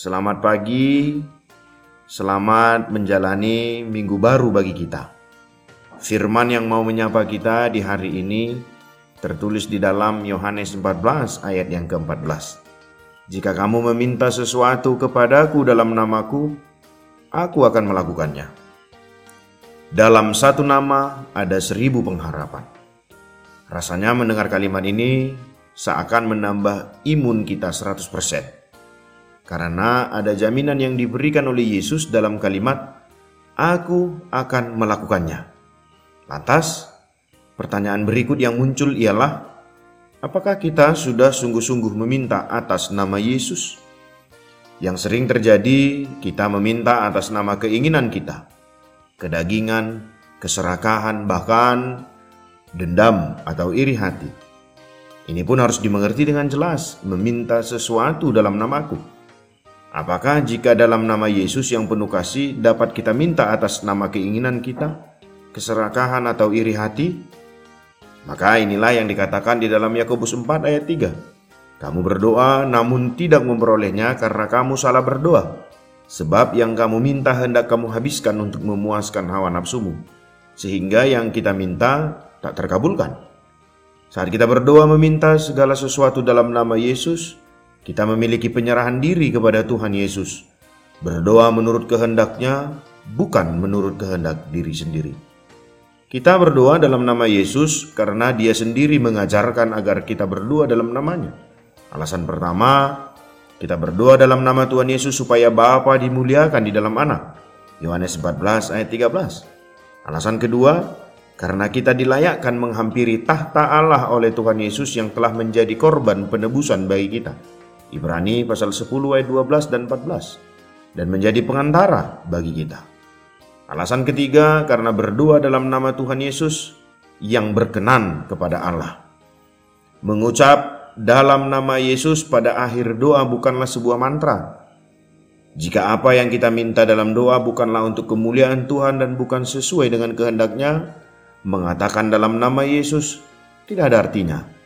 Selamat pagi, selamat menjalani minggu baru bagi kita. Firman yang mau menyapa kita di hari ini tertulis di dalam Yohanes 14 ayat yang ke-14. Jika kamu meminta sesuatu kepadaku dalam namaku, aku akan melakukannya. Dalam satu nama ada seribu pengharapan. Rasanya mendengar kalimat ini seakan menambah imun kita 100%. Karena ada jaminan yang diberikan oleh Yesus dalam kalimat, "Aku akan melakukannya." Lantas, pertanyaan berikut yang muncul ialah, apakah kita sudah sungguh-sungguh meminta atas nama Yesus? Yang sering terjadi, kita meminta atas nama keinginan kita, kedagingan, keserakahan, bahkan dendam atau iri hati. Ini pun harus dimengerti dengan jelas, meminta sesuatu dalam namaku Apakah jika dalam nama Yesus yang penuh kasih dapat kita minta atas nama keinginan kita, keserakahan atau iri hati? Maka inilah yang dikatakan di dalam Yakobus 4 ayat 3. Kamu berdoa namun tidak memperolehnya karena kamu salah berdoa. Sebab yang kamu minta hendak kamu habiskan untuk memuaskan hawa nafsumu. Sehingga yang kita minta tak terkabulkan. Saat kita berdoa meminta segala sesuatu dalam nama Yesus, kita memiliki penyerahan diri kepada Tuhan Yesus, berdoa menurut kehendaknya, bukan menurut kehendak diri sendiri. Kita berdoa dalam nama Yesus karena Dia sendiri mengajarkan agar kita berdoa dalam namanya. Alasan pertama, kita berdoa dalam nama Tuhan Yesus supaya Bapa dimuliakan di dalam anak. Yohanes 14 ayat 13. Alasan kedua, karena kita dilayakkan menghampiri tahta Allah oleh Tuhan Yesus yang telah menjadi korban penebusan bagi kita. Ibrani pasal 10 ayat 12 dan 14 dan menjadi pengantara bagi kita. Alasan ketiga karena berdoa dalam nama Tuhan Yesus yang berkenan kepada Allah. Mengucap dalam nama Yesus pada akhir doa bukanlah sebuah mantra. Jika apa yang kita minta dalam doa bukanlah untuk kemuliaan Tuhan dan bukan sesuai dengan kehendaknya, mengatakan dalam nama Yesus tidak ada artinya.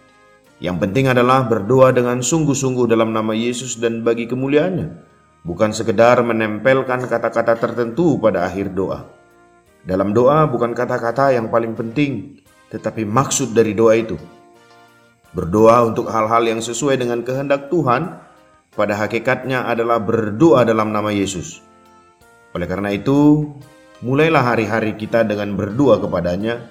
Yang penting adalah berdoa dengan sungguh-sungguh dalam nama Yesus dan bagi kemuliaannya, bukan sekedar menempelkan kata-kata tertentu pada akhir doa. Dalam doa bukan kata-kata yang paling penting, tetapi maksud dari doa itu. Berdoa untuk hal-hal yang sesuai dengan kehendak Tuhan, pada hakikatnya adalah berdoa dalam nama Yesus. Oleh karena itu, mulailah hari-hari kita dengan berdoa kepadanya,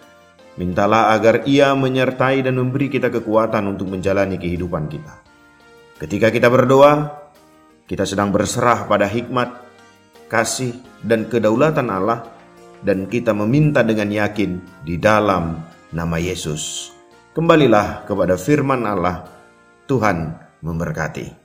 Mintalah agar Ia menyertai dan memberi kita kekuatan untuk menjalani kehidupan kita. Ketika kita berdoa, kita sedang berserah pada hikmat, kasih, dan kedaulatan Allah, dan kita meminta dengan yakin di dalam nama Yesus. Kembalilah kepada firman Allah, Tuhan memberkati.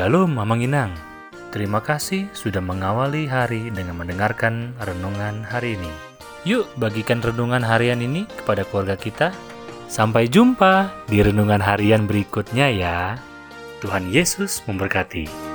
Shalom Mamang Inang. Terima kasih sudah mengawali hari dengan mendengarkan renungan hari ini. Yuk bagikan renungan harian ini kepada keluarga kita. Sampai jumpa di renungan harian berikutnya ya. Tuhan Yesus memberkati.